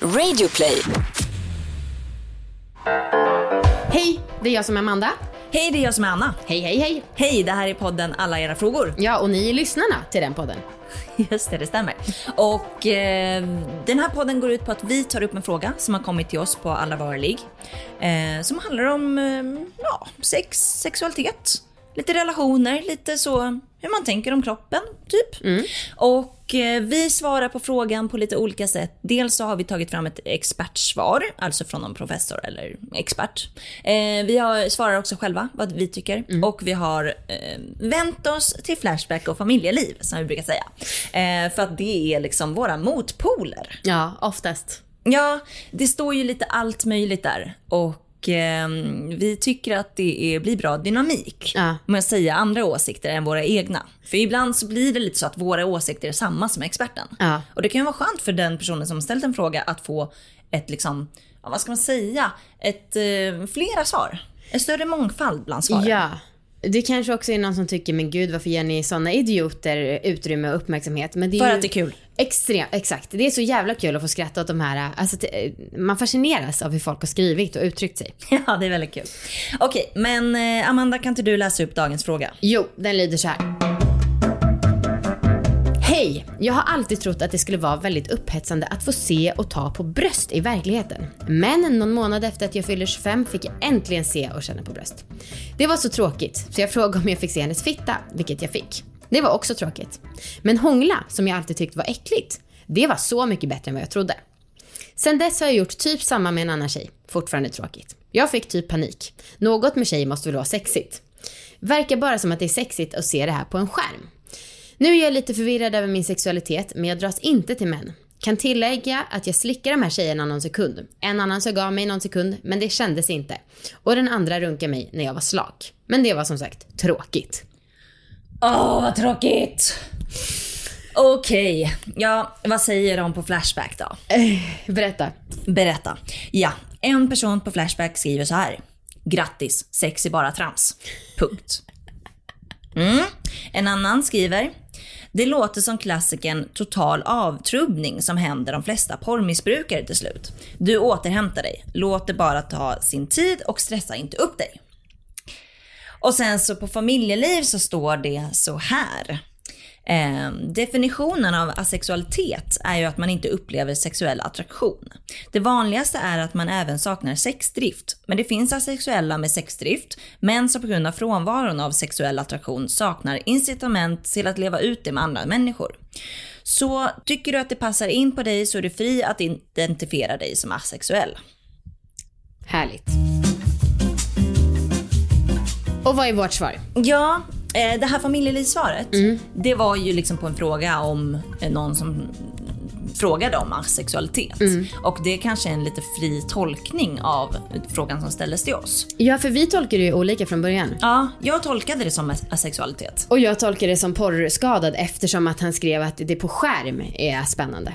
Radioplay. Hej, det är jag som är Amanda. Hej, det är jag som är Anna. Hej, hej, hej. Hej, det här är podden Alla era frågor. Ja, och ni är lyssnarna till den podden. Just det, det stämmer. Och eh, den här podden går ut på att vi tar upp en fråga som har kommit till oss på Alla våra ligg. Eh, som handlar om eh, ja, sex, sexualitet, lite relationer, lite så hur man tänker om kroppen, typ. Och eh, vi svarar på frågan på lite olika sätt. Dels så har vi tagit fram ett expertsvar, alltså från någon professor eller expert. Eh, vi har, svarar också själva vad vi tycker. Och vi har eh, vänt oss till Flashback och familjeliv, som vi brukar säga. Eh, för att det är liksom våra motpoler. Ja, oftast. Ja, det står ju lite allt möjligt där. Och ehm, vi tycker att det är, blir bra dynamik Ja. med att säga andra åsikter än våra egna. För ibland så blir det lite så att våra åsikter är samma som experten. Ja. Och det kan ju vara skönt för den personen som ställt en fråga att få ett liksom, vad ska man säga, ett eh, flera svar. En större mångfald bland svaren. Ja. Det kanske också är någon som tycker, men gud varför ger ni såna idioter utrymme och uppmärksamhet? Men det är För att det är kul. Extremt, exakt. Det är så jävla kul att få skratta åt de här, alltså man fascineras av hur folk har skrivit och uttryckt sig. Ja, det är väldigt kul. Okej, men eh, Amanda kan inte du läsa upp dagens fråga? Jo, den lyder så här. Hej! Jag har alltid trott att det skulle vara väldigt upphetsande att få se och ta på bröst i verkligheten. Men någon månad efter att jag fyllde 25 fick jag äntligen se och känna på bröst. Det var så tråkigt, så jag frågade om jag fick se hennes fitta, vilket jag fick. Det var också tråkigt. Men hångla, som jag alltid tyckt var äckligt, det var så mycket bättre än vad jag trodde. Sen dess har jag gjort typ samma med en annan tjej. Fortfarande tråkigt. Jag fick typ panik. Något med tjej måste väl vara sexigt. Verkar bara som att det är sexigt att se det här på en skärm. Nu är jag lite förvirrad över min sexualitet, men jag dras inte till män. Kan tillägga att jag slickar de här tjejerna någon sekund. En annan sög av mig någon sekund, men det kändes inte. Och den andra runkade mig när jag var slak. Men det var som sagt tråkigt. Åh, vad tråkigt! Okej, ja vad säger de på Flashback då? Berätta. Berätta. Ja, en person på Flashback skriver så här. Grattis, sex är bara trams. Punkt. Mm. En annan skriver. Det låter som klassikern total avtrubbning som händer de flesta porrmissbrukare till slut. Du återhämtar dig. Låt det bara ta sin tid och stressa inte upp dig. Och sen så på familjeliv så står det så här. Eh, definitionen av asexualitet är ju att man inte upplever sexuell attraktion. Det vanligaste är att man även saknar sexdrift. Men det finns asexuella med sexdrift, men som på grund av frånvaron av sexuell attraktion saknar incitament till att leva ut det med andra människor. Så tycker du att det passar in på dig så är du fri att identifiera dig som asexuell. Härligt. Och vad är vårt svar? Ja, det här familjelivssvaret, det var ju liksom på en fråga om eh, någon som frågade om asexualitet. Och det är kanske är en lite fri tolkning av frågan som ställdes till oss. Ja, för vi tolkar det ju olika från början. Ja, jag tolkade det som asexualitet. Och jag tolkar det som porrskadad eftersom att han skrev att det på skärm är spännande.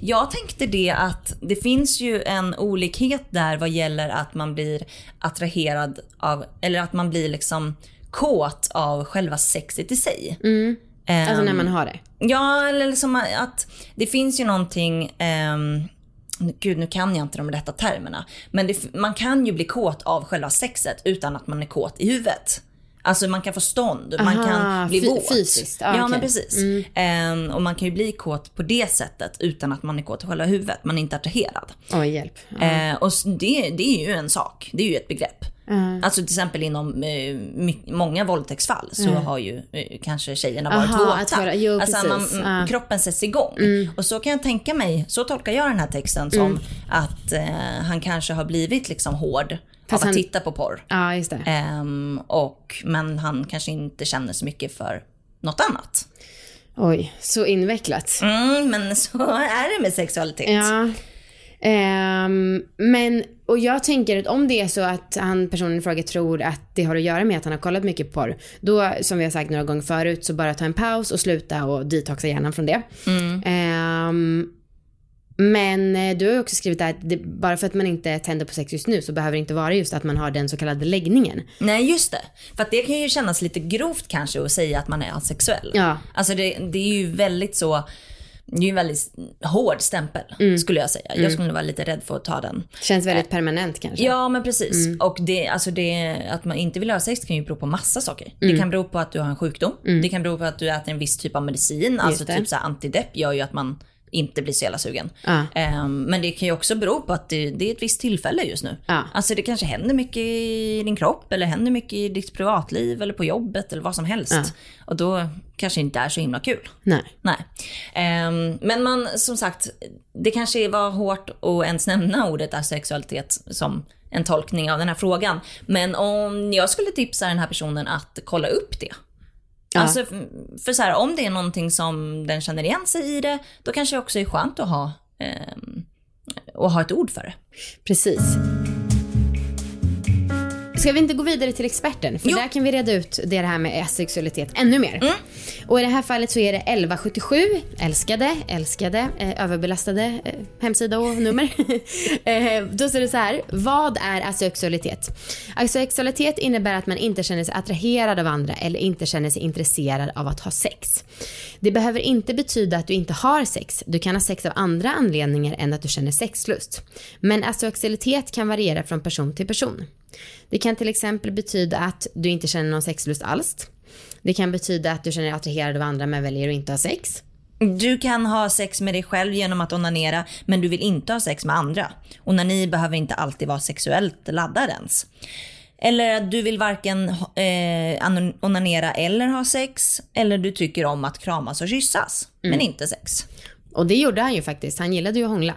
Jag tänkte det att det finns ju en olikhet där vad gäller att man blir attraherad av, eller att man blir liksom kåt av själva sexet i sig. Ehm, Alltså när man har det. Ja, eller liksom att det finns ju någonting, ehm, gud nu kan jag inte de rätta termerna, men det, man kan ju bli kåt av själva sexet utan att man är kåt i huvudet. Alltså man kan få stånd, man Aha, kan bli våt. fysiskt. Ja, Ja, okej. men precis. Ehm, och man kan ju bli kåt på det sättet utan att man är kåt i själva huvudet, man är inte attraherad. Oj, hjälp. Ja. Eh, och det, det är ju en sak, det är ju ett begrepp. Alltså till exempel inom eh, my- många våldtäktsfall så har ju eh, kanske tjejerna varit jo, alltså man, Ja. kroppen sätts igång. Och så kan jag tänka mig, så tolkar jag den här texten som att eh, han kanske har blivit liksom hård Fast av att han- titta på porr. ja, just. Ehm, och, men han kanske inte känner så mycket för något annat. Oj, så invecklat. Mm, men så är det med sexualitet. Ja. Ehm, men, och jag tänker att om det är så att han, personen i fråga tror att det har att göra med att han har kollat mycket porr, då som vi har sagt några gånger förut, så bara ta en paus och sluta och detoxa hjärnan från det. Ehm, men eh, du har också skrivit där att det, bara för att man inte tänder på sex just nu så behöver det inte vara just att man har den så kallade läggningen. Nej just det. För att det kan ju kännas lite grovt kanske att säga att man är asexuell. Ja. Alltså det, det är ju väldigt så, det är ju en väldigt hård stämpel skulle jag säga. Jag skulle vara lite rädd för att ta den. Känns väldigt permanent kanske. Ja men precis. Och det, alltså det, att man inte vill ha sex kan ju bero på massa saker. Det kan bero på att du har en sjukdom. Det kan bero på att du äter en viss typ av medicin. Alltså det. typ så här antidepp gör ju att man inte blir så jävla sugen. Ehm, men det kan ju också bero på att det, det är ett visst tillfälle just nu. Ja. Alltså det kanske händer mycket i din kropp eller händer mycket i ditt privatliv eller på jobbet eller vad som helst. Ja. Och då kanske inte är så himla kul. Nej. Nej. Ehm, men man, som sagt, det kanske var hårt att ens nämna ordet asexualitet som en tolkning av den här frågan. Men om jag skulle tipsa den här personen att kolla upp det. Ja. Alltså, för så här, om det är någonting som den känner igen sig i det, då kanske det också är skönt att ha, ehm, att ha ett ord för det. Precis. Ska vi inte gå vidare till experten? För Jo. där kan vi reda ut det här med asexualitet ännu mer. Och i det här fallet så är det 1177, älskade, älskade, eh, överbelastade eh, hemsida och nummer. eh, då står det så här, vad är asexualitet? Asexualitet innebär att man inte känner sig attraherad av andra eller inte känner sig intresserad av att ha sex. Det behöver inte betyda att du inte har sex. Du kan ha sex av andra anledningar än att du känner sexlust. Men asexualitet kan variera från person till person. Det kan till exempel betyda att du inte känner någon sexlust alls. Det kan betyda att du känner dig attraherad av andra men väljer att inte ha sex. Du kan ha sex med dig själv genom att onanera, men du vill inte ha sex med andra. Onani behöver inte alltid vara sexuellt laddad ens. Eller att du vill varken eh, onanera eller ha sex. Eller du tycker om att kramas och kyssas, men inte sex. Och det gjorde han ju faktiskt. Han gillade ju att hångla.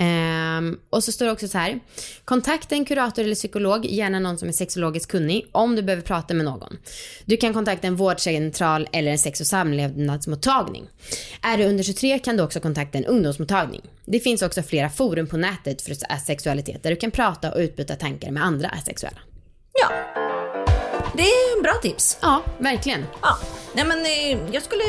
Um, och så står det också så här. Kontakta en kurator eller psykolog, gärna någon som är sexologiskt kunnig, om du behöver prata med någon. Du kan kontakta en vårdcentral eller en sex och samlevnadsmottagning. Är du under 23 kan du också kontakta en ungdomsmottagning. Det finns också flera forum på nätet för asexualitet där du kan prata och utbyta tankar med andra asexuella. Ja, det är en bra tips. Ja, verkligen. Ja. Nej, men, eh, jag skulle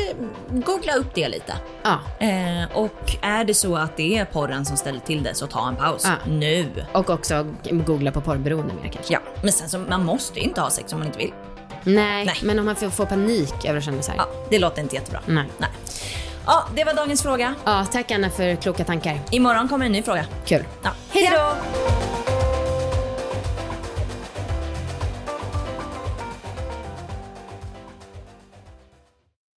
googla upp det lite. Ja. Eh, och är det så att det är porren som ställer till det så ta en paus Ja. nu. Och också googla på porrberoende mer kanske. Ja, men sen så man måste ju inte ha sex om man inte vill. Nej, Nej. men om man får, panik över att känna här. Ja, det låter inte jättebra. Nej. Nej. Ja, det var dagens fråga. Ja, tack Anna för kloka tankar. Imorgon kommer en ny fråga. Kul. Ja. Hej då!